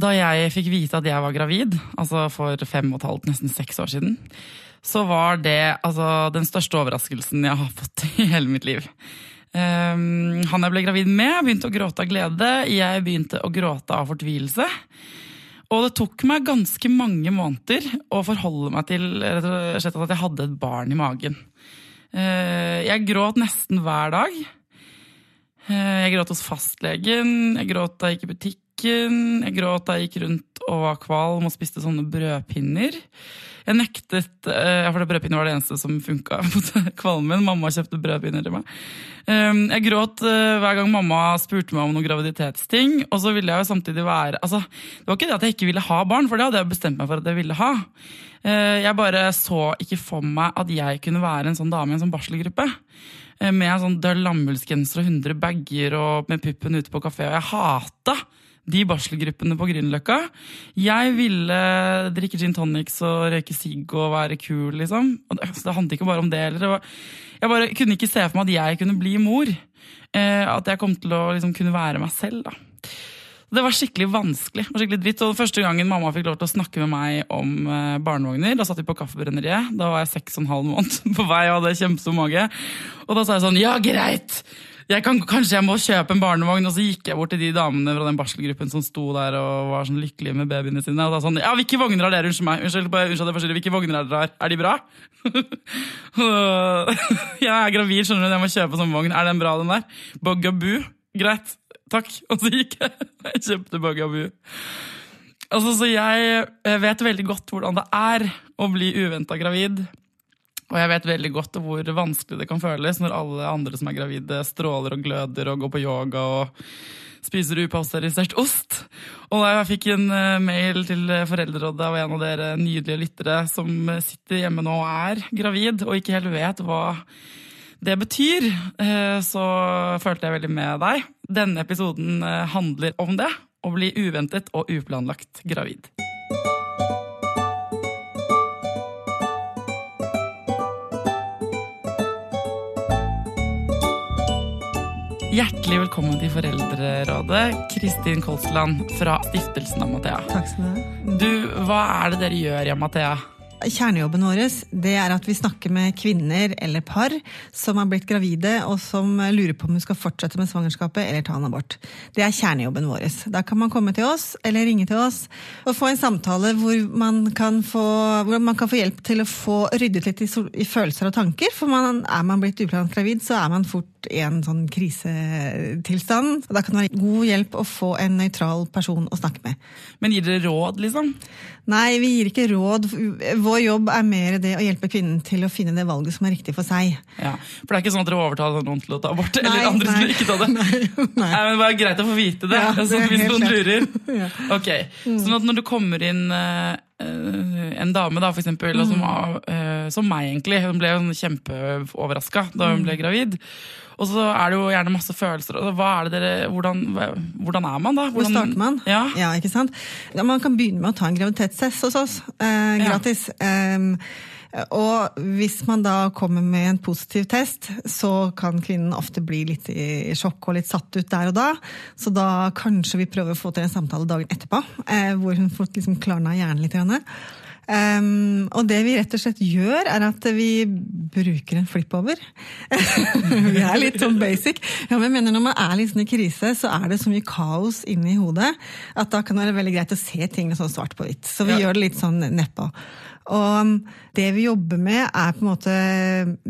da jeg fikk vite at jeg var gravid, altså for fem og et halvt, nesten seks år siden, så var det altså, den største overraskelsen jeg har fått i hele mitt liv. Um, han jeg ble gravid med, begynte å gråte av glede. Jeg begynte å gråte av fortvilelse. Og det tok meg ganske mange måneder å forholde meg til at jeg hadde et barn i magen. Uh, jeg gråt nesten hver dag. Uh, jeg gråt hos fastlegen, jeg gråt da jeg gikk i butikken, jeg gråt da jeg gikk rundt og var kvalm og spiste sånne brødpinner. Jeg nektet, uh, for brødpinner var det eneste som funka mot kvalmen. Mamma kjøpte brødpinner til meg. Um, jeg gråt hver gang mamma spurte meg om noen graviditetsting. Og så ville jeg jo samtidig være altså, Det var ikke det at jeg ikke ville ha barn, for det hadde jeg bestemt meg for at jeg ville ha. Jeg bare så ikke for meg at jeg kunne være en sånn dame i en sånn barselgruppe. Med en sånn døll og 100 bager og med puppen ute på kafé. Og jeg hata de barselgruppene på Grünerløkka. Jeg ville drikke gin tonics og røyke sigg og være kul, liksom. Og det, det handlet ikke bare om det heller. Jeg bare kunne ikke se for meg at jeg kunne bli mor. At jeg kom til å liksom kunne være meg selv, da. Det var skikkelig vanskelig og skikkelig dritt. Og Første gangen mamma fikk lov til å snakke med meg om barnevogner, da satt vi på Kaffebrenneriet. Da var jeg seks og en halv måned på vei og hadde kjempestor mage. Og da sa jeg sånn Ja, greit! Jeg kan, kanskje jeg må kjøpe en barnevogn? Og så gikk jeg bort til de damene fra den barselgruppen som sto der og var sånn lykkelige med babyene sine. Og da sånn Ja, hvilke vogner har dere? Unnskyld meg. Unnskyld, unnskyld, hvilke vogner er dere her? Er de bra? jeg er gravid, skjønner du. Jeg må kjøpe sånn vogn. Er den bra, den der? Bogaboo? Greit takk. Og så gikk jeg og kjøpte Bogaboo. Altså, så jeg vet veldig godt hvordan det er å bli uventa gravid. Og jeg vet veldig godt hvor vanskelig det kan føles når alle andre som er gravide, stråler og gløder og går på yoga og spiser upasteurisert ost. Og da jeg fikk en mail til Foreldrerådet av en av dere nydelige lyttere som sitter hjemme nå og er gravid og ikke helt vet hva det betyr, så følte jeg veldig med deg. Denne episoden handler om det. Å bli uventet og uplanlagt gravid. Hjertelig velkommen til Foreldrerådet, Kristin Kolsland fra Stiftelsen Amathea. Takk skal du ha. Du, hva er det dere gjør i Amathea? Kjernejobben vår det er at vi snakker med kvinner eller par som har blitt gravide og som lurer på om hun skal fortsette med svangerskapet eller ta en abort. Det er kjernejobben vår. Da kan man komme til oss eller ringe til oss og få en samtale hvor man kan få, hvor man kan få hjelp til å få ryddet litt i, i følelser og tanker. For man, er man blitt uplanlagt gravid, så er man fort i en sånn krisetilstand. Og da kan det være god hjelp å få en nøytral person å snakke med. Men gir dere råd, liksom? Nei, vi gir ikke råd. Vår jobb er mer det å hjelpe kvinnen til å finne det valget som er riktig for seg. Ja, For det er ikke sånn at dere overtaler noen til å ta abort? Nei, eller andre nei, skulle ikke ta det? Nei, nei. Nei, men det er greit å få vite det, Ja, det sånn, hvis noen lurer. Ja. Ok, Sånn at når du kommer inn eh, eh, en dame, da, for eksempel, Mm. som, var, eh, som meg, egentlig, hun ble jo kjempeoverraska da hun ble Mm. gravid. Og så er det jo gjerne masse følelser. Er dere, hvordan, hvordan er man, da? Hvor starter man? Ja. ikke sant? Man kan begynne med å ta en graviditetstest hos oss. Eh, Ja. gratis. Ehm, og hvis man da kommer med en positiv test, så kan kvinnen ofte bli litt i sjokk og litt satt ut der og da. Så da kanskje vi prøver å få til en samtale dagen etterpå, eh, hvor hun får liksom klarna hjernen litt. grann. Um, og det vi rett og slett gjør, er at vi bruker en flip-over. vi er litt sånn basic. Ja, men jeg mener Når man er litt sånn i krise, så er det så mye kaos inni hodet at da kan det være veldig greit å se tingene sånn svart på hvitt. Så vi Ja. gjør det litt sånn nedpå. Og um, det vi jobber med, er på en måte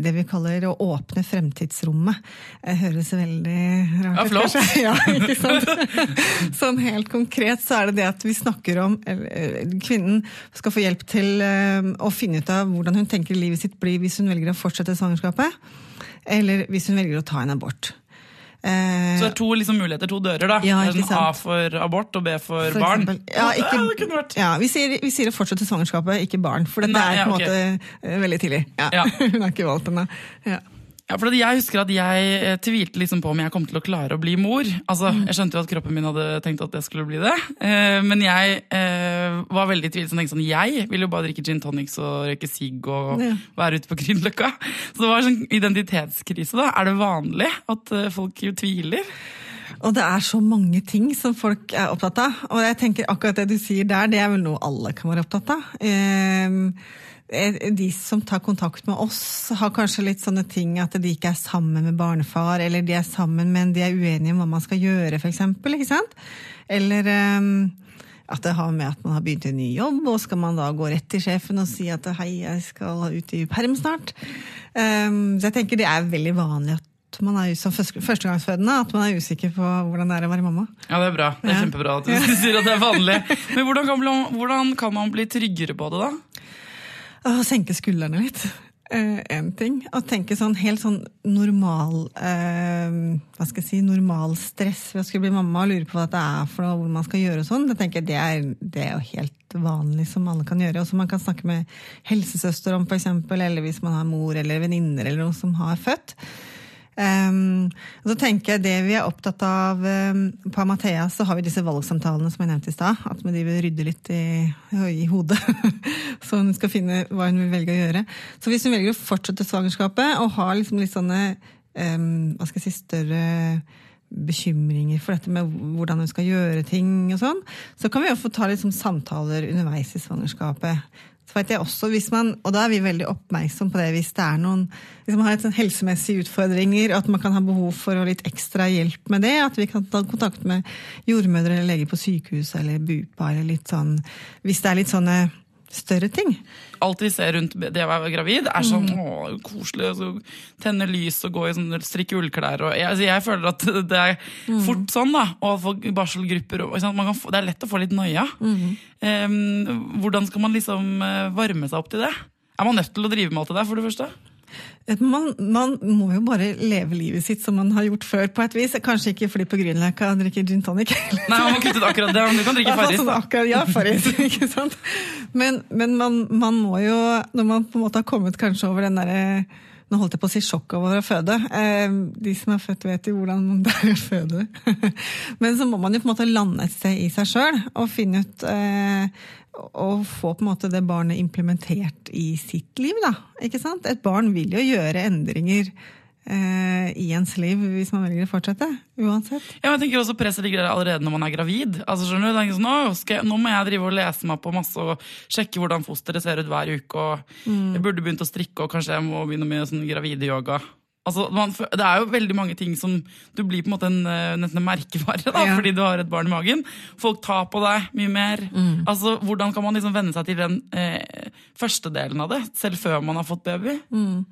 det vi kaller å åpne fremtidsrommet. Det høres veldig rart Ja, ut, flott. kanskje. Ja, ikke sant? Sånn helt konkret så er det det at vi snakker om eh, Kvinnen skal få hjelp til eh, å finne ut av hvordan hun tenker livet sitt blir hvis hun velger å fortsette svangerskapet, eller hvis hun velger å ta en abort. Eh, Så det er to liksom, muligheter, to dører. da. Ja, sånn A for abort og B for, For barn. Ja, ikke- ja, vi sier, vi sier å fortsette svangerskapet, ikke barn. For dette Nei, er på en okay. måte eh, veldig tidlig. Hun har ikke valgt ennå. Ja. For Jeg husker at jeg eh, tvilte liksom på om jeg kom til å klare å bli mor. Altså, Mm. Jeg skjønte jo at kroppen min hadde tenkt at jeg skulle bli det. Eh, men jeg eh, var veldig tvilsom. tenkte sånn, Jeg vil jo bare drikke gin tonics og røyke sigg og være ute på Grünerløkka. Så det var sånn identitetskrise. da. Er det vanlig at folk jo tviler? Og det er så mange ting som folk er opptatt av. Og jeg tenker akkurat det du sier der, det er vel noe alle kan være opptatt av. Eh, de som tar kontakt med oss, har kanskje litt sånne ting at de ikke er sammen med barnefar, eller de er sammen, men de er uenige om hva man skal gjøre, f.eks. Ikke sant? Eller um, at det har med at man har begynt en ny jobb, og skal man da gå rett til sjefen og si at hei, jeg skal ut i perm snart. Um, så jeg tenker det er veldig vanlig at man er som førstegangsfødende at man er usikker på hvordan det er å være mamma. Ja, Det er bra. Det er ja. kjempebra at du sier at det er vanlig. Men hvordan kan, hvordan kan man bli tryggere på det, da? Å senke skuldrene litt. Én eh, ting. Å tenke sånn helt sånn normal eh, Hva skal jeg si, normal stress ved å skulle bli mamma og lure på hva det er for noe, hvor man skal gjøre sånn. Det tenker jeg det er, det er jo helt vanlig som alle kan gjøre. Og som man kan snakke med helsesøster om, f.eks., eller hvis man har mor eller venninner eller noen som har født. Um, og så tenker jeg Det vi er opptatt av um, På Amathea så har vi disse valgsamtalene som jeg nevnte i stad. At vi rydde litt i, i hodet. så hun skal finne hva hun vil velge å gjøre. Så hvis hun velger å fortsette svangerskapet og har liksom litt sånne um, hva skal jeg si, større bekymringer for dette med hvordan hun skal gjøre ting, og sånn, så kan vi jo få ta litt sånn samtaler underveis i svangerskapet. Så vet jeg også, hvis man, og da er vi veldig oppmerksom på det hvis det er noen hvis man har et sånn helsemessige utfordringer, at man kan ha behov for litt ekstra hjelp med det. At vi kan ta kontakt med jordmødre eller leger på sykehuset eller BUPA. eller litt sånn, Hvis det er litt sånne større ting. Alt vi ser rundt det å være gravid, er sånn mm. å, koselig. Så tenne lys og gå i sånn, strikke ullklær. Og, jeg, altså, jeg, føler at det er mm. fort sånn, da. Og få barselgrupper. Og, få, det er lett å få litt noia. Mm. Um, hvordan skal man liksom eh, varme seg opp til det? Er man nødt til å drive med alt det der, for det første? Man, man, må jo bare leve livet sitt som man har gjort før, på et vis. Kanskje ikke fly på Grünerløkka drikke gin tonic. Nei, man må kutte ut akkurat det, men du kan drikke Farris. Sånn akkurat, ja, Farris, ikke sant? Men, men man, man, må jo, når man på en måte har kommet kanskje over den derre nå holdt jeg på å si sjokk over å føde. Eh, de som er født, vet jo hvordan det er å føde. Men så må man jo på en måte lande et sted i seg sjøl og finne ut og å få på en måte det barnet implementert i sitt liv. Da. Ikke sant? Et barn vil jo gjøre endringer eh, i ens liv hvis man velger å fortsette. Uansett. Ja, jeg tenker også Presset ligger der allerede når man er gravid. Altså, skjønner du? Sånn, nå, jeg, nå, må jeg drive og lese meg på masse og sjekke hvordan fosteret ser ut hver uke. og mm. Jeg burde begynt å strikke, og kanskje jeg må begynne med sånn gravide-yoga. Altså, man, det er jo veldig mange ting som Du blir på en måte en, eh, nesten en merkevare da, ja. fordi du har et barn i magen. Folk tar på deg mye mer. Mm. Altså, Hvordan kan man liksom venne seg til den eh, første delen av det, selv før man har fått baby? Mm.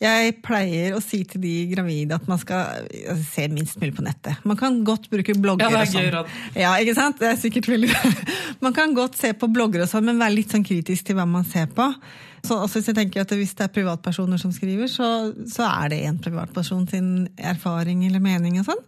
Jeg pleier å si til de gravide at man skal altså, se minst mulig på nettet. Man kan godt bruke blogger ja, og sånn. Ja, ikke sant? Det er sikkert veldig Man kan godt se på blogger og sånn, men være litt sånn kritisk til hva man ser på. Så hvis jeg tenker at Hvis det er privatpersoner som skriver, så, så er det en privatperson sin erfaring eller mening. og sånn.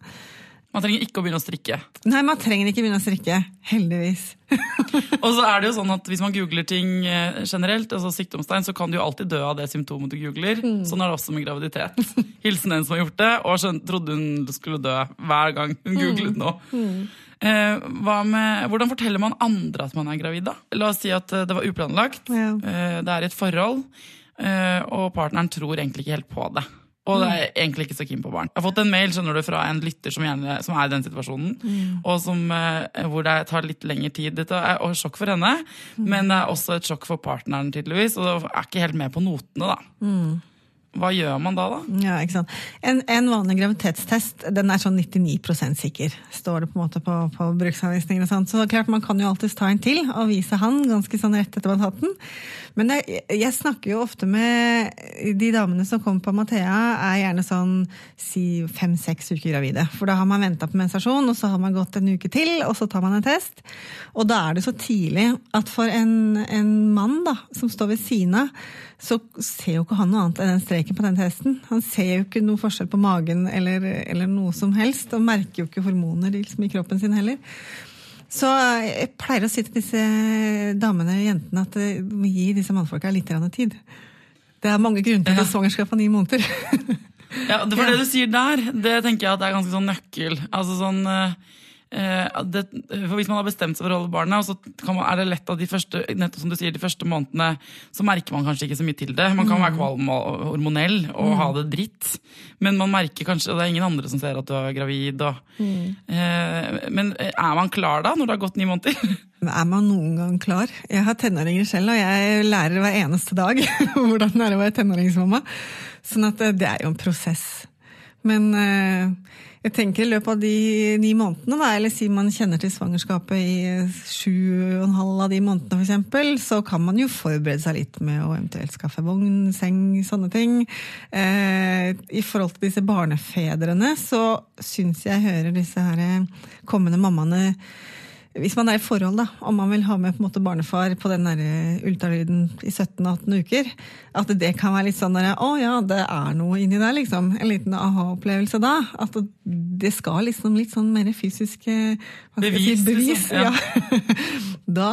Man trenger ikke å begynne å strikke. Nei, man trenger ikke begynne å strikke. Heldigvis. og så er det jo sånn at Hvis man googler ting eh, generelt, altså sykdomstegn, så kan du jo alltid dø av det symptomet du googler. Mm. Sånn er det også med graviditet. Hilsen en som har gjort det, og skjønt, trodde hun skulle dø hver gang hun googlet nå. Mm. Mm. Eh, med, hvordan forteller man andre at man er gravid? da? La oss si at eh, det var uplanlagt. Ja. Eh, det er et forhold, og partneren tror egentlig ikke helt på det. Og det er egentlig ikke så keen på barn. Jeg har fått en mail skjønner du, fra en lytter som, gjerne, som er i den situasjonen, mm. og som, hvor det tar litt lengre tid. Dette er et sjokk for henne, mm. men det er også et sjokk for partneren, tydeligvis. Og er ikke helt med på notene, da. Mm. Hva gjør man da, da? Ja, ikke sant? En, en vanlig graviditetstest den er sånn 99% sikker, står det på en måte på, på bruksanvisningen. og sånt. Så klart Man kan jo alltids ta en til og vise han ganske sånn rett etter man har tatt den. Men jeg, jeg, snakker jo ofte med de damene som kommer på Mathea, er gjerne sånn si fem-seks uker gravide. For da har man venta på mensasjon, og så har man gått en uke til, og så tar man en test. Og da er det så tidlig at for en, en mann da, som står ved siden av, så ser jo ikke han noe annet enn den streken på den testen. Han ser jo ikke noe forskjell på magen eller, eller noe som helst, og merker jo ikke hormoner liksom, i kroppen sin heller. Så jeg pleier å si til disse damene og jentene at du må gi disse mannfolka litt tid. Det er mange grunner til ja. svangerskap på ni måneder. ja, For det du sier der, det tenker jeg at er ganske sånn nøkkel. Altså sånn... Eh, det, for Hvis man har bestemt seg for å holde barna, så man, er det lett at de første nettopp som du sier, de første månedene så merker man kanskje ikke så mye til det. Man kan være kvalm og hormonell og ha det dritt, men man merker kanskje, og det er ingen andre som ser at du er gravid. Og, eh, men er man klar da, når det har gått ni måneder? Er man noen gang klar? Jeg har tenåringer selv, og jeg lærer hver eneste dag hvordan det er å være tenåringsmamma. Sånn at det er jo en prosess. Men eh, jeg tenker i løpet av de ni månedene, da, eller si man kjenner til svangerskapet i sju og en halv av de månedene f.eks., så kan man jo forberede seg litt med å eventuelt skaffe vogn, seng, sånne ting. Eh, I forhold til disse barnefedrene så syns jeg hører disse her kommende mammaene hvis man er i forhold, da, om man vil ha med på en måte barnefar på den der ultralyden i 17-18 uker, at det kan være litt sånn der, å ja, det er noe inni der, liksom. En liten aha-opplevelse da. At det skal liksom litt sånn mer fysiske bevis. Si, bevis liksom, ja. ja. da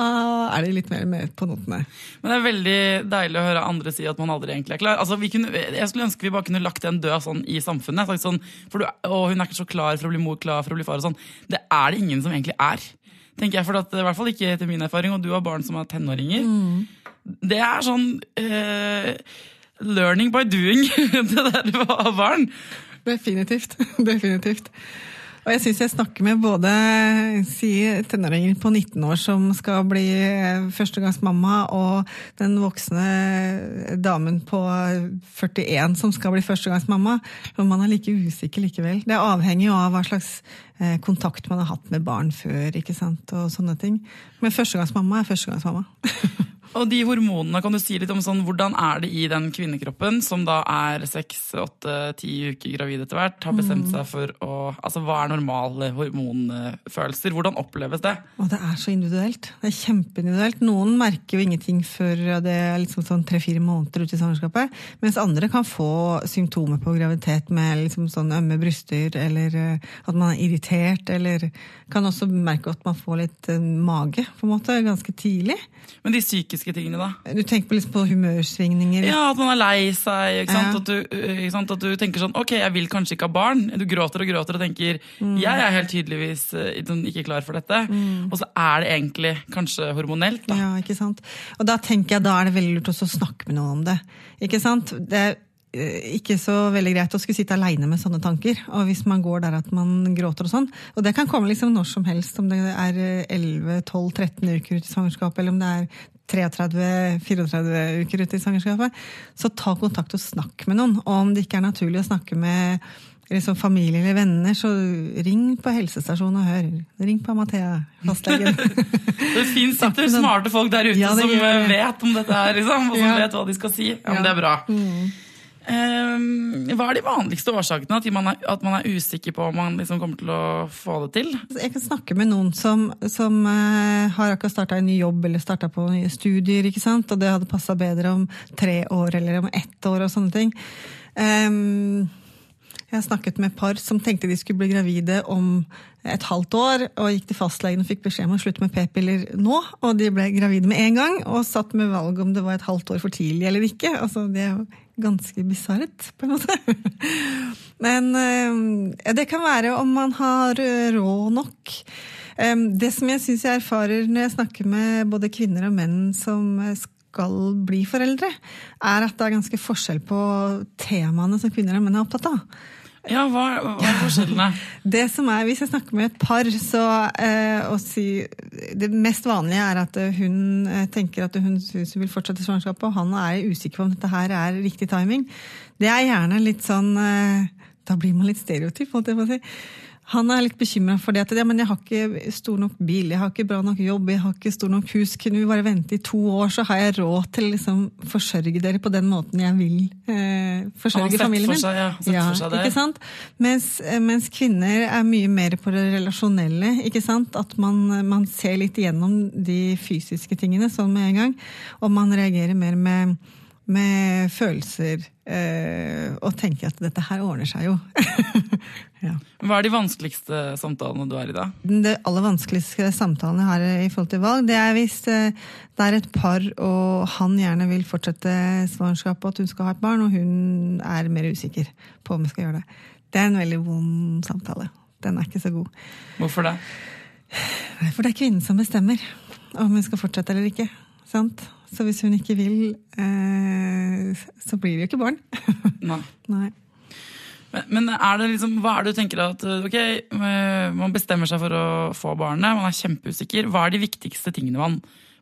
er det litt mer med på notene. Men det er veldig deilig å høre andre si at man aldri egentlig er klar. Altså, kunne, jeg skulle ønske vi bare kunne lagt den død sånn i samfunnet. Sånn, for du, å, hun er ikke så klar for å bli mor, klar for å bli far og sånn. Det er det ingen som egentlig er tenker jeg, for at, i hvert fall ikke til min erfaring, og du har barn som er tenåringer. Mm. Det er sånn uh, learning by doing, det der å ha barn. Definitivt. Definitivt. Og jeg syns jeg snakker med både si, tenåringer på 19 år som skal bli førstegangsmamma, og den voksne damen på 41 som skal bli førstegangsmamma. Men man er like usikker likevel. Det er avhengig av hva slags eh, kontakt man har hatt med barn før. ikke sant, og sånne ting. Men førstegangsmamma er førstegangsmamma. Og de hormonene, kan du si litt om sånn, hvordan er det i den kvinnekroppen, som da er seks, åtte, ti uker gravid etter hvert, har bestemt mm. seg for å Altså hva er normale hormonfølelser? Hvordan oppleves det? Og det er så individuelt. Det er kjempeindividuelt. Noen merker jo ingenting før det er liksom sånn tre-fire måneder ute i svangerskapet, mens andre kan få symptomer på graviditet med liksom sånn ømme bryster, eller eh, at man er irritert, eller kan også merke at man får litt eh, mage, på en måte, ganske tidlig. Men de psykiske tingene, da? Du tenker på, liksom på humørsvingninger? Ja, at man er lei seg. Ikke sant? Ja. At, du, ikke sant? at, du, tenker sånn Ok, jeg vil kanskje ikke ha barn. Du gråter og gråter og tenker mm. jeg er helt tydeligvis eh, ikke klar for dette. Mm. Og så er det egentlig kanskje hormonelt. da. Ja, ikke sant. Og da tenker jeg da er det veldig lurt å snakke med noen om det. Ikke sant? Det er Eh, ikke så veldig greit å skulle sitte aleine med sånne tanker. Og hvis man går der at man gråter og sånn. Og det kan komme liksom når som helst, om det er 11-12-13 uker ut i svangerskapet, eller om det er 33-34 uker ute i svangerskapet. Så ta kontakt og snakk med noen. Og om det ikke er naturlig å snakke med liksom familie eller venner, så ring på helsestasjonen og hør. Ring på Mathea, fastlegen. det fins smarte folk der ute ja, som vet om dette her, liksom, og som ja. vet hva de skal si. Ja, men det er bra. Mm. Ehm, hva er de vanligste årsakene til at man er usikker på om man liksom kommer til å få det til? Jeg kan snakke med noen som, som uh, har akkurat starta en ny jobb eller starta på nye studier, ikke sant? og det hadde passa bedre om tre år eller om ett år og sånne ting. Um, jeg har snakket med et par som tenkte de skulle bli gravide om et halvt år, og gikk til fastlegen og fikk beskjed om å slutte med p-piller nå. Og de ble gravide med en gang, og satt med valg om det var et halvt år for tidlig eller ikke. Altså, det er jo ganske bisart, på en måte. Men eh, det kan være om man har eh, råd nok. Det som jeg syns jeg erfarer når jeg snakker med både kvinner og menn som skal bli foreldre, er at det er ganske forskjell på temaene som kvinner og menn er opptatt av. Ja, hva, hva er forskjellene? Det som er, Hvis jeg snakker med et par, så eh, å si Det mest vanlige er at hun eh, tenker at hun syns hun vil fortsette svangerskapet, og han er usikker på om dette her er riktig timing. Det er gjerne litt sånn eh, Da blir man litt stereotyp, holdt jeg få si. Han er litt bekymra for det. at ja, men jeg har ikke stor nok bil, jeg har ikke bra nok jobb, jeg har ikke stor nok hus. Kunne vi bare vente i to år, så har jeg råd til å liksom, forsørge dere på den måten jeg vil eh, forsørge familien min. Seg, ja, ja, for ikke sant? Mens, eh, mens, kvinner er mye mer på det relasjonelle. ikke sant? At man, man ser litt igjennom de fysiske tingene sånn med en gang. Og man reagerer mer med med følelser øh, og tenker at dette her ordner seg jo. ja. Hva er de vanskeligste samtalene du er i da? Det aller vanskeligste samtalene jeg har i forhold til valg, det er hvis eh, det er et par og han gjerne vil fortsette svangerskapet og at hun skal ha et barn, og hun er mer usikker på om hun skal gjøre det. Det er en veldig vond samtale. Den er ikke så god. Hvorfor det? For det er kvinnen som bestemmer om hun skal fortsette eller ikke. Sant? Så hvis hun ikke vil, eh, så blir det jo ikke barn. Nei. Nei. Men, men er det liksom, hva er det du tenker at ok, eh, man bestemmer seg for å få barnet, man er kjempeusikker. Hva er de viktigste tingene man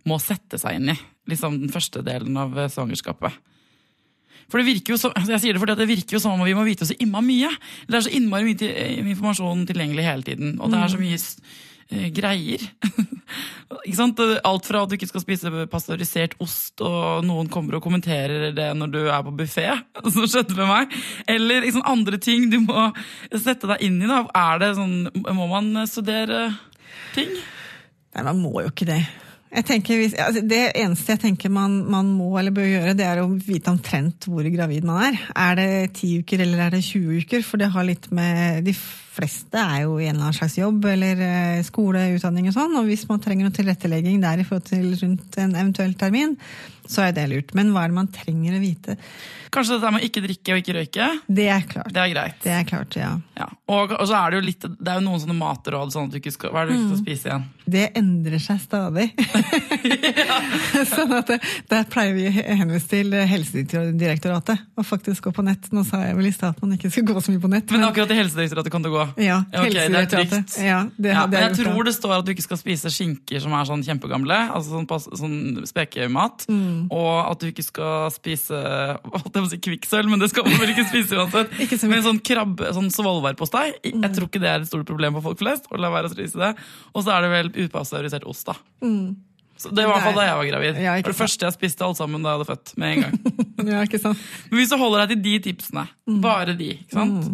må sette seg inn i? Liksom den første delen av eh, svangerskapet. For Det virker jo som, altså jeg sier det fordi at det virker jo som om vi må vite så innmari mye. Det er så innmari mye eh, informasjon tilgjengelig hele tiden. Og det er så mye eh, greier. ikke sant? Alt fra at du ikke skal spise pasteurisert ost, og noen kommer og kommenterer det når du er på buffé, som skjedde med meg, eller liksom andre ting du må sette deg inn i. da. Er det sånn, Må man studere ting? Nei, man må jo ikke det. Tenker, altså det eneste jeg tenker man, man, må eller bør gjøre, det er å vite omtrent hvor gravid man er. Er det 10 uker eller er det 20 uker? For det har litt med De fleste er jo i en eller annen slags jobb eller skoleutdanning skole, utdanning og sånn. Og hvis man trenger noe tilrettelegging der i forhold til rundt en eventuell termin, så er det lurt. Men hva er det man trenger å vite? Kanskje dette med ikke drikke og ikke røyke? Det er klart. Det er greit. Det er klart, ja. ja. Og, og, så er det jo litt, det er jo noen sånne matråd sånn at du ikke skal, hva er det du ikke skal mm. spise igjen? Det endrer seg stadig. sånn at det, Der pleier vi å henvise til Helsedirektoratet og faktisk gå på nett. Nå sa jeg vel i stad at man ikke skulle gå så mye på nett. Men, men akkurat i Helsedirektoratet kan du gå? Ja, okay, det er trygt. Ja, det, ja, men jeg tror det står at du ikke skal spise skinker som er sånn kjempegamle, altså sånn, sånn spekemat, mm. Og at du ikke skal spise holdt jeg på å si kvikksølv, men det skal man vel ikke spise uansett. ikke så men sånn krabbe, sånn svolværpostei, mm. jeg tror ikke det er et stort problem for folk flest. å la være å spise det. Og så er det vel upasteurisert ost, da. Mm. Så det var i hvert fall da jeg var gravid. Ja, det var det første jeg spiste alt sammen da jeg hadde født. med en gang. ja, ikke sant? Men hvis du holder deg til de tipsene, mm. bare de, ikke sant?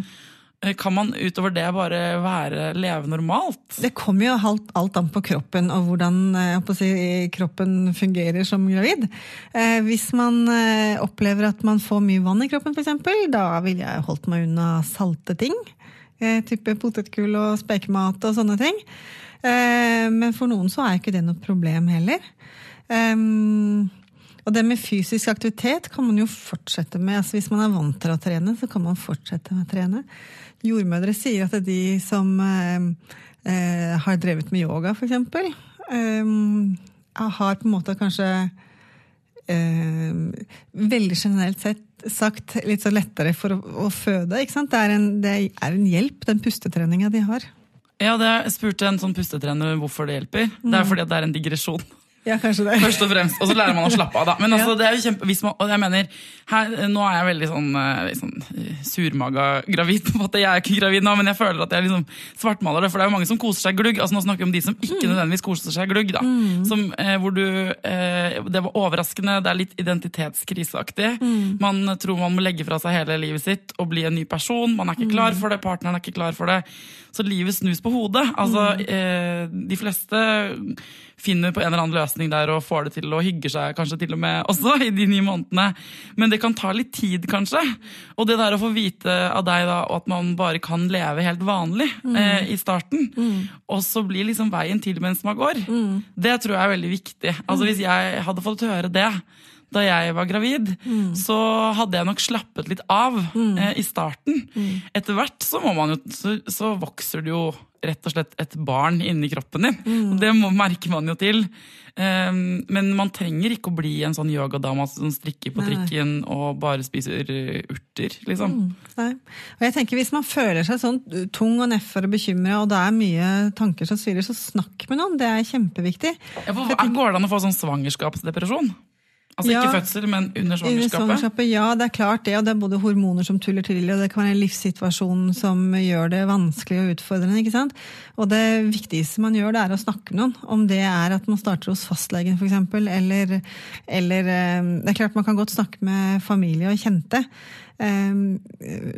Eh, kan man utover det bare være, leve normalt? Det kommer jo alt, alt an på kroppen og hvordan eh, si, kroppen fungerer som gravid. Eh, hvis man eh, opplever at man får mye vann i kroppen, f.eks., da ville jeg holdt meg unna salte ting. Eh, type potetgull og spekemat og sånne ting. Eh, men for noen så er ikke det noe problem heller. og det med fysisk aktivitet kan man jo fortsette med. Altså hvis man er vant til å trene, så kan man fortsette med å trene. Jordmødre sier at er de som eh, eh har drevet med yoga, f.eks., eh, har på en måte kanskje eh, veldig generelt sett sagt litt så lettere for å, å føde. ikke sant? Det er, en, det er en hjelp, den pustetreninga de har. Ja, det jeg spurte en sånn pustetrener hvorfor det hjelper. Det er mm. fordi det er en digresjon. Ja, kanskje det. Først og fremst. Og så lærer man å slappe av, da. Men altså, det er jo kjempe, man, og jeg mener, her, Nå er jeg veldig sånn, eh, sånn eh, surmaga gravid. på en måte. Jeg er ikke gravid nå, men jeg føler at jeg liksom svartmaler det. For det er jo mange som koser seg glugg. altså Nå snakker vi om de som ikke mm. nødvendigvis koser seg glugg. da. Mm. Som, eh, hvor du, eh, Det var overraskende, det er litt identitetskriseaktig. Mm. Man tror man må legge fra seg hele livet sitt og bli en ny person. Man er ikke klar mm. for det, partneren er ikke klar for det. Så livet snus på hodet. Altså, mm. eh, De fleste finner på en eller annen løsning der og får det til og hygger seg kanskje til og med også i de nye månedene. Men det kan ta litt tid, kanskje. Og det der å få vite av deg da, at man bare kan leve helt vanlig mm. eh, i starten, mm. og så blir liksom veien til mens man går, mm. det tror jeg er veldig viktig. Altså mm. Hvis jeg hadde fått høre det da jeg var gravid, mm. så hadde jeg nok slappet litt av mm. eh, i starten. Mm. Etter hvert så, jo, så, så, vokser det jo rett og slett et barn inni kroppen din. Mm. Og det må, merker man jo til. Um, men man trenger ikke å bli en sånn yogadama som strikker på Nei. trikken og bare spiser urter, liksom. Mm. Nei. Og jeg tenker Hvis man føler seg sånn tung og nedfor og bekymra, og det er mye tanker som svirrer, så snakk med noen. Det er kjempeviktig. Ja, for, går det an å få sånn svangerskapsdepresjon? Altså ja, ikke fødsel, men under svangerskapet? Under svangerskapet? Ja, det er klart det. Og det er både hormoner som tuller til, og det kan være en livssituasjon som gjør det vanskelig og utfordrende. ikke sant? Og det viktigste man gjør, det er å snakke med noen. Om det er at man starter hos fastlegen, f.eks., eller, eller eh, Det er klart man kan godt snakke med familie og kjente. Um,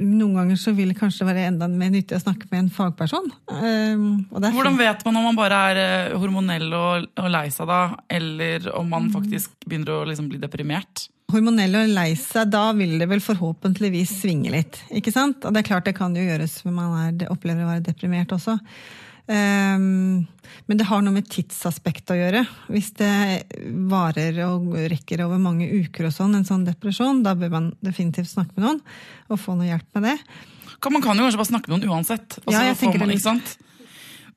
noen ganger så vil det kanskje være enda mer nyttig å snakke med en fagperson. Um, Hvordan vet man om man bare er eh, hormonell og, og lei seg da, eller om man faktisk begynner å liksom bli deprimert? Hormonell og lei seg, da vil det vel forhåpentligvis svinge litt. ikke sant? Og det er klart det kan jo gjøres når man er, opplever å være deprimert også. Um, men det har noe med tidsaspektet å gjøre. Hvis det varer og rekker over mange uker, og sånn, en sånn depresjon, da bør man definitivt snakke med noen og få noe hjelp med det. Man kan jo kanskje bare snakke med noen uansett. og så Ja, jeg tenker man, det ikke sant?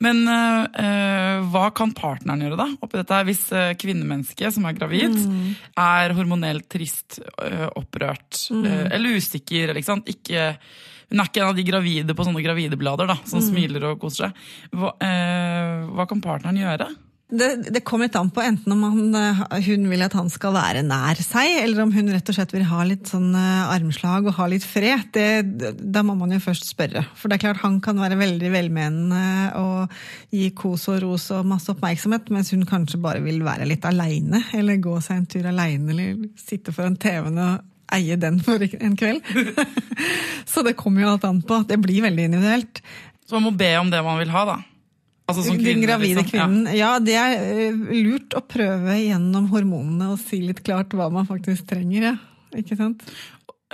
Men øh, hva kan partneren gjøre, da? oppi dette her? Hvis øh, kvinnemennesket som er gravid, Mm. er hormonelt trist, øh, opprørt Mm. eller usikker. Eller, ikke sant? Ikke, hun er ikke en av de gravide på sånne gravideblader da, Mm. som smiler og koser seg. Hva, eh, hva kan partneren gjøre? Det, det kommer litt an på enten om han, eh, hun vil at han skal være nær seg, eller om hun rett og slett vil ha litt sånn eh, armslag og ha litt fred. Det, da må man jo først spørre. For det er klart han kan være veldig velmenende og gi kos og ros og masse oppmerksomhet, mens hun kanskje bare vil være litt aleine, eller gå seg en tur aleine, eller sitte foran TV-en og eie den for en kveld. Så det kommer jo alt an på. Det blir veldig individuelt. Så man må be om det man vil ha, da. Altså som Den kvinne, gravide liksom. Ja. kvinnen. Ja, det er eh, lurt å prøve gjennom hormonene og si litt klart hva man faktisk trenger. Ja. Ikke sant?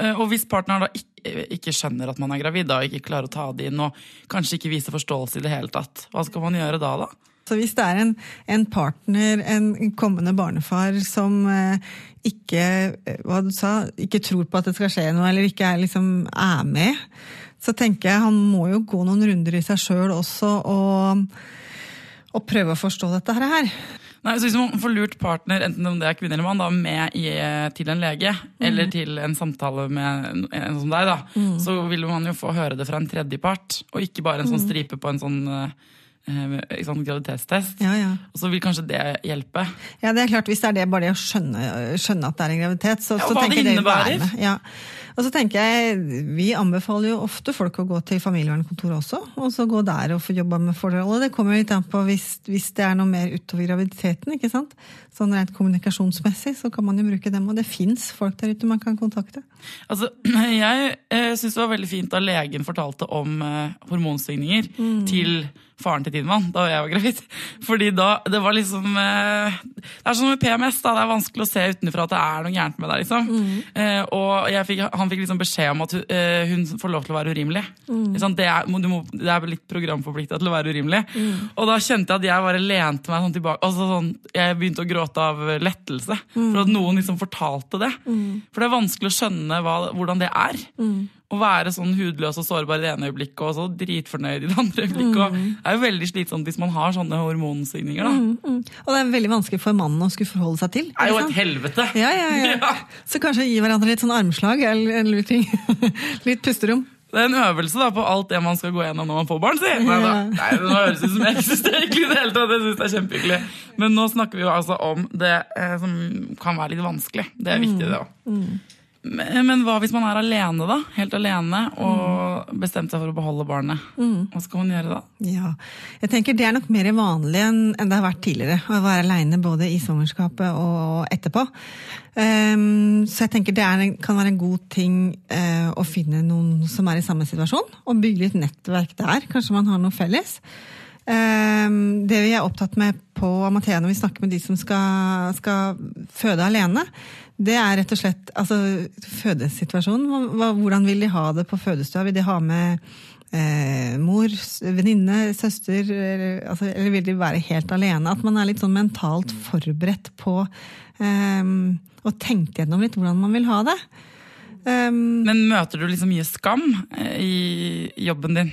Eh, Og hvis partneren da ikke, ikke skjønner at man er gravid, da, og ikke klarer å ta det inn, og kanskje ikke viser forståelse i det hele tatt, hva skal man gjøre da, da? Så hvis det er en, en partner, en kommende barnefar, som eh, ikke, eh, hva du sa, ikke tror på at det skal skje noe, eller ikke er, liksom, er med, så tenker jeg han må jo gå noen runder i seg sjøl også, og, og prøve å forstå dette her. Nei, så Hvis man får lurt partner, enten om det er kvinne eller mann, da, med i, til en lege, eller til en samtale med en- en som deg, da, så vil man jo få høre det fra en tredjepart, og ikke bare en sånn stripe på en sånn eh, ikke graviditetstest. Ja, ja. Og så vil kanskje det hjelpe. Ja, det er klart, Hvis det er det bare det å skjønne, skjønne at det er en graviditet, så, Ja, så tenker det jeg det innebærer. Ja. Og så tenker jeg, Vi anbefaler jo ofte folk å gå til familievernkontoret også, og så gå der og få jobba med forholdet. Det kommer litt an på hvis, hvis det er noe mer utover graviditeten. ikke sant? Sånn rent kommunikasjonsmessig så kan man jo bruke dem, og det fins folk der ute man kan kontakte. Altså, Jeg eh, syns det var veldig fint da legen fortalte om eh, hormonsvingninger til faren til Tidemann da jeg var gravid. Fordi da, det var liksom eh, Det er sånn med PMS, da. Det er vanskelig å se utenfra at det er noe gærent med deg. liksom. Eh, og jeg fikk, han fikk liksom beskjed om at hun, uh, hun får lov til å være urimelig. Mm. Sånn, Det, er, du må, det er litt programforplikta til å være urimelig. Og da kjente jeg at jeg bare lente meg sånn tilbake. altså sånn, Jeg begynte å gråte av lettelse for at noen liksom fortalte det. For det er vanskelig å skjønne hva, hvordan det er. Å være sånn hudløs og sårbar i det ene øyeblikket og så dritfornøyd i det andre øyeblikket. Mm. Det er jo veldig slitsomt hvis man har sånne hormonsvingninger. Mm, Mm. Og det er veldig vanskelig for mannen å skulle forholde seg til. Det er jo et helvete! Ja, ja, ja. Ja. Så kanskje gi hverandre litt sånn armslag eller en lur ting. litt pusterom. Det er en øvelse da på alt det man skal gå gjennom når man får barn. si. Nei, da. Nei, det høres ut som jeg ikke syns det er hyggelig i det hele tatt. Jeg synes det er kjempehyggelig. Men nå snakker vi jo altså om det eh, som kan være litt vanskelig. Det er viktig, det òg. Men, hva hvis man er alene, da? Helt alene og bestemt seg for å beholde barnet. Hva skal man gjøre da? Ja, jeg tenker Det er nok mer vanlig enn enn det har vært tidligere. Å være aleine både i svangerskapet og etterpå. Ehm, så jeg tenker det er, kan være en god ting eh, å finne noen som er i samme situasjon, og bygge litt nettverk der. Kanskje man har noe felles. Ehm, det vi er opptatt med på Amathea når vi snakker med de som skal, skal føde alene, det er rett og slett altså, fødesituasjonen. Hvordan vil de ha det på fødestua? Vil de ha med eh, mor, venninne, søster, eller, altså, eller vil de være helt alene? At man er litt sånn mentalt forberedt på eh, å tenke gjennom litt hvordan man vil ha det. Um, Men møter du liksom mye skam eh, i jobben din?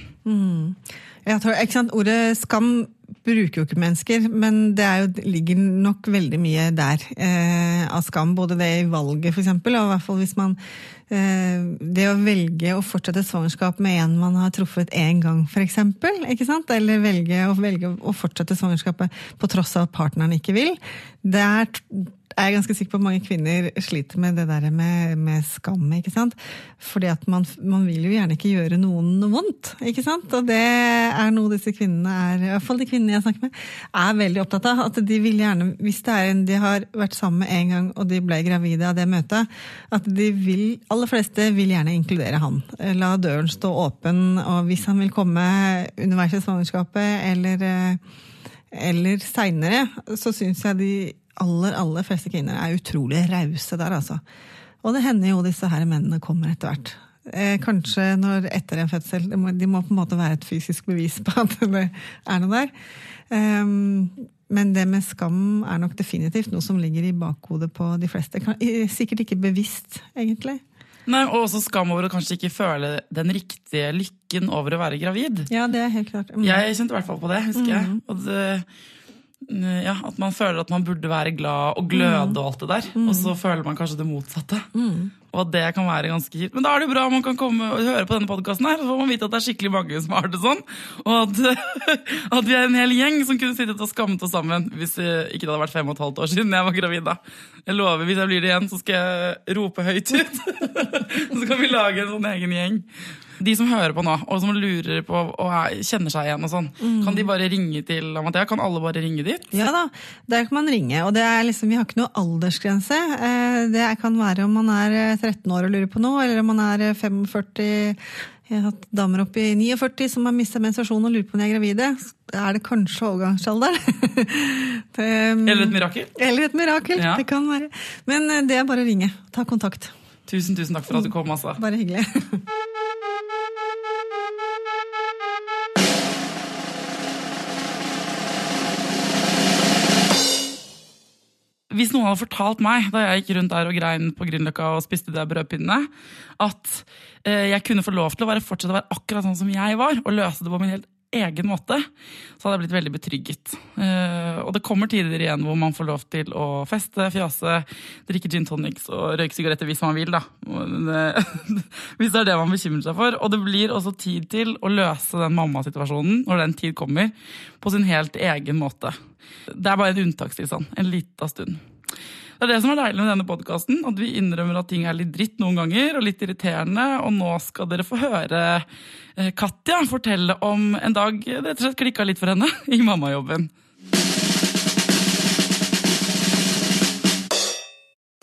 jeg tror, ikke sant, Ordet skam bruker jo ikke mennesker, men det er jo, ligger nok veldig mye der eh, av skam. Både det i valget, eksempel, og i hvert fall hvis man eh, Det å velge å fortsette svangerskap med en man har truffet én gang, for eksempel, ikke sant? Eller velge å, velge å fortsette svangerskapet på tross av at partneren ikke vil. Det er, ganske sikker på at mange kvinner sliter med det der med, med skam. ikke sant? Fordi at man, man vil jo gjerne ikke gjøre noen noe vondt. ikke sant? Og det er noe disse kvinnene er, i hvert fall de kvinnene jeg snakker med, er veldig opptatt av. At de vil gjerne, hvis det er en de har vært sammen med en gang og de ble gravide av det møtet, at de vil, aller fleste vil gjerne inkludere han. La døren stå åpen, og hvis han vil komme underveis i svangerskapet eller eh, eller seinere, så syns jeg de aller, aller fleste kvinner er utrolig rause der, altså. Og det hender jo disse her mennene kommer etter hvert. Eh, kanskje når etter en fødsel. De må, de må på en måte være et fysisk bevis på at det er noe der. Um, men det med skam er nok definitivt noe som ligger i bakhodet på de fleste. Sikkert ikke bevisst, egentlig. Nei, Og også skam over å kanskje ikke føle den riktige lykken over å være gravid. Ja, det er helt klart. Mm. Jeg kjente i hvert fall på det, husker jeg. Og det, ja, At man føler at man burde være glad og gløde og alt det der. Og så føler man kanskje det motsatte. Og at det kan være ganske kjipt. Men da er det jo bra om man kan komme og høre på denne podkasten så får man vite at det er skikkelig mange som har det sånn. Og at, at vi er en hel gjeng som kunne sittet og skammet oss sammen hvis det ikke det hadde vært fem og et halvt år siden jeg var gravid. da. Jeg lover, hvis jeg blir det igjen, så skal jeg rope høyt ut. så kan vi lage en sånn egen gjeng. De som hører på nå, og som lurer på og er, kjenner seg igjen og sånn, kan de bare ringe til Amathea? Kan alle bare ringe dit? Ja da, der kan man ringe. Og det er liksom, vi har ikke noe aldersgrense. Eh, Det kan være om man er eh, 13 år og lurer på noe, eller om man er eh, 45 Jeg har hatt damer opp i 49 som har mista menstruasjon og lurer på om de er gravide. Er det kanskje overgangsalderen? Um, Eller et mirakel? eller et mirakel. Ja. Det kan være. Men eh, det er bare å ringe. Ta kontakt. Tusen, tusen takk for at du kom, altså. Bare hyggelig. Hvis noen hadde fortalt meg da jeg gikk rundt der og grein på Grünerløkka og spiste de brødpinnene, at eh, jeg kunne få lov til å fortsette å være akkurat sånn som jeg var, og løse det på min helt egen måte, så hadde jeg blitt veldig betrygget. Eh, og det kommer tider igjen hvor man får lov til å feste, fjase, drikke gin tonics og røyke sigaretter hvis man vil, da. Eh, hvis det er det man bekymrer seg for. Og det blir også tid til å løse den mammasituasjonen, når den tid kommer, på sin helt egen måte. Det er bare en unntakstilstand. En lita stund. Det er det som er deilig med denne podkasten, at vi innrømmer at ting er litt dritt noen ganger, og litt irriterende, og nå skal dere få høre eh, Katja fortelle om en dag det rett og slett klikka litt for henne i mammajobben.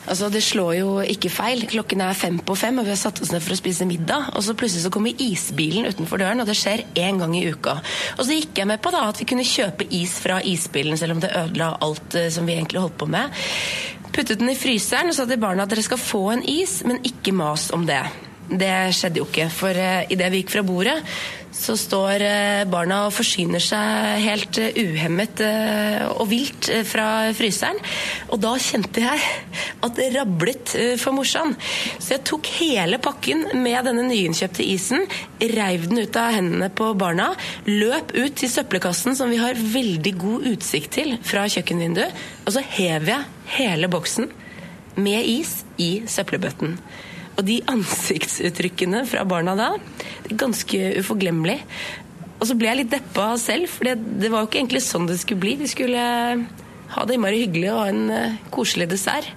Altså, Det slår jo ikke feil. Klokken er fem på fem, og vi har satt oss ned for å spise middag. Og så plutselig så kommer isbilen utenfor døren, og det skjer én gang i uka. Og så gikk jeg med på da at vi kunne kjøpe is fra isbilen, selv om det ødela alt eh, som vi egentlig holdt på med. Puttet den i fryseren og sa til barna at dere skal få en is, men ikke mas om det. Det skjedde jo ikke, for uh, idet vi gikk fra bordet, så står eh, barna og forsyner seg helt eh, uhemmet eh, og vilt fra fryseren. Og da kjente jeg at det rablet for morsan. Så jeg tok hele pakken med denne nyinnkjøpte isen, reiv den ut av hendene på barna, løp ut til søppelkassen som vi har veldig god utsikt til fra kjøkkenvinduet, og så hev jeg hele boksen med is i søppelbøtten. Og de ansiktsuttrykkene fra barna da, det er ganske uforglemmelig. Og så ble jeg litt deppa selv, for det, var jo ikke egentlig sånn det skulle bli. Vi skulle ha det innmari hyggelig og ha en eh, koselig dessert.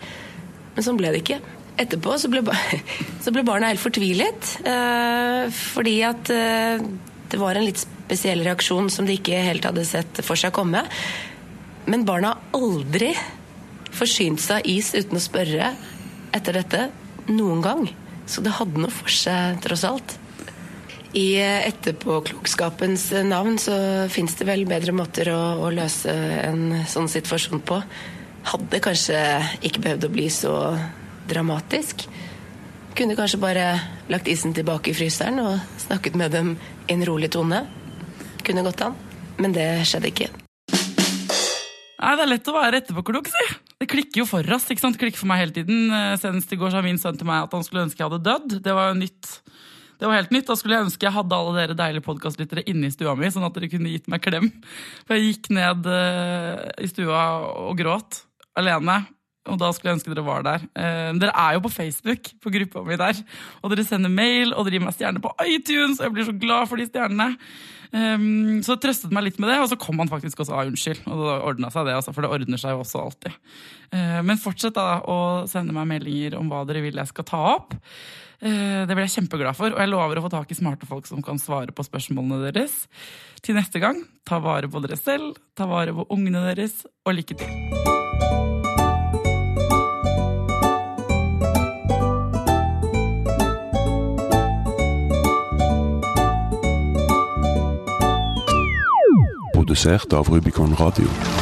Men sånn ble det ikke. Etterpå så ble, så ble barna helt fortvilet. eh, fordi at eh, det var en litt spesiell reaksjon som de ikke helt hadde sett for seg komme. Men barna har aldri forsynt seg av is uten å spørre etter dette noen gang. Så det hadde noe for seg, tross alt. I eh, etterpåklokskapens navn så fins det vel bedre måter å, å løse en sånn situasjon på. Hadde kanskje ikke behøvd å bli så dramatisk. Kunne kanskje bare lagt isen tilbake i fryseren og snakket med dem i en rolig tone. Kunne gått an. Men det skjedde ikke. Nei, Det er lett å være etterpåklok, si. Det klikker jo for oss. ikke sant? Det klikker for meg hele tiden. Eh, Senest i går sa min sønn til meg at han skulle ønske jeg hadde dødd. Det var jo nytt. Det var helt nytt. Da skulle jeg ønske jeg hadde alle dere deilige podkastlyttere inne i stua mi, sånn at dere kunne gitt meg klem. For jeg gikk ned eh, i stua og gråt alene. Og da skulle jeg ønske dere var der. Eh, dere er jo på Facebook, på gruppa mi der. Og dere sender mail, og dere gir meg stjerner på iTunes, og jeg blir så glad for de stjernene. Um, så jeg trøstet meg litt med det, og så kom han faktisk også av unnskyld. Og det ordna seg det, altså, for det ordner seg jo også alltid. Uh, men fortsett da å sende meg meldinger om hva dere vil jeg skal ta opp. Uh, det blir jeg kjempeglad for, og jeg lover å få tak i smarte folk som kan svare på spørsmålene deres. Til neste gang, ta vare på dere selv, ta vare på ungene deres, og lykke til. Produsert av Rubicon Radio.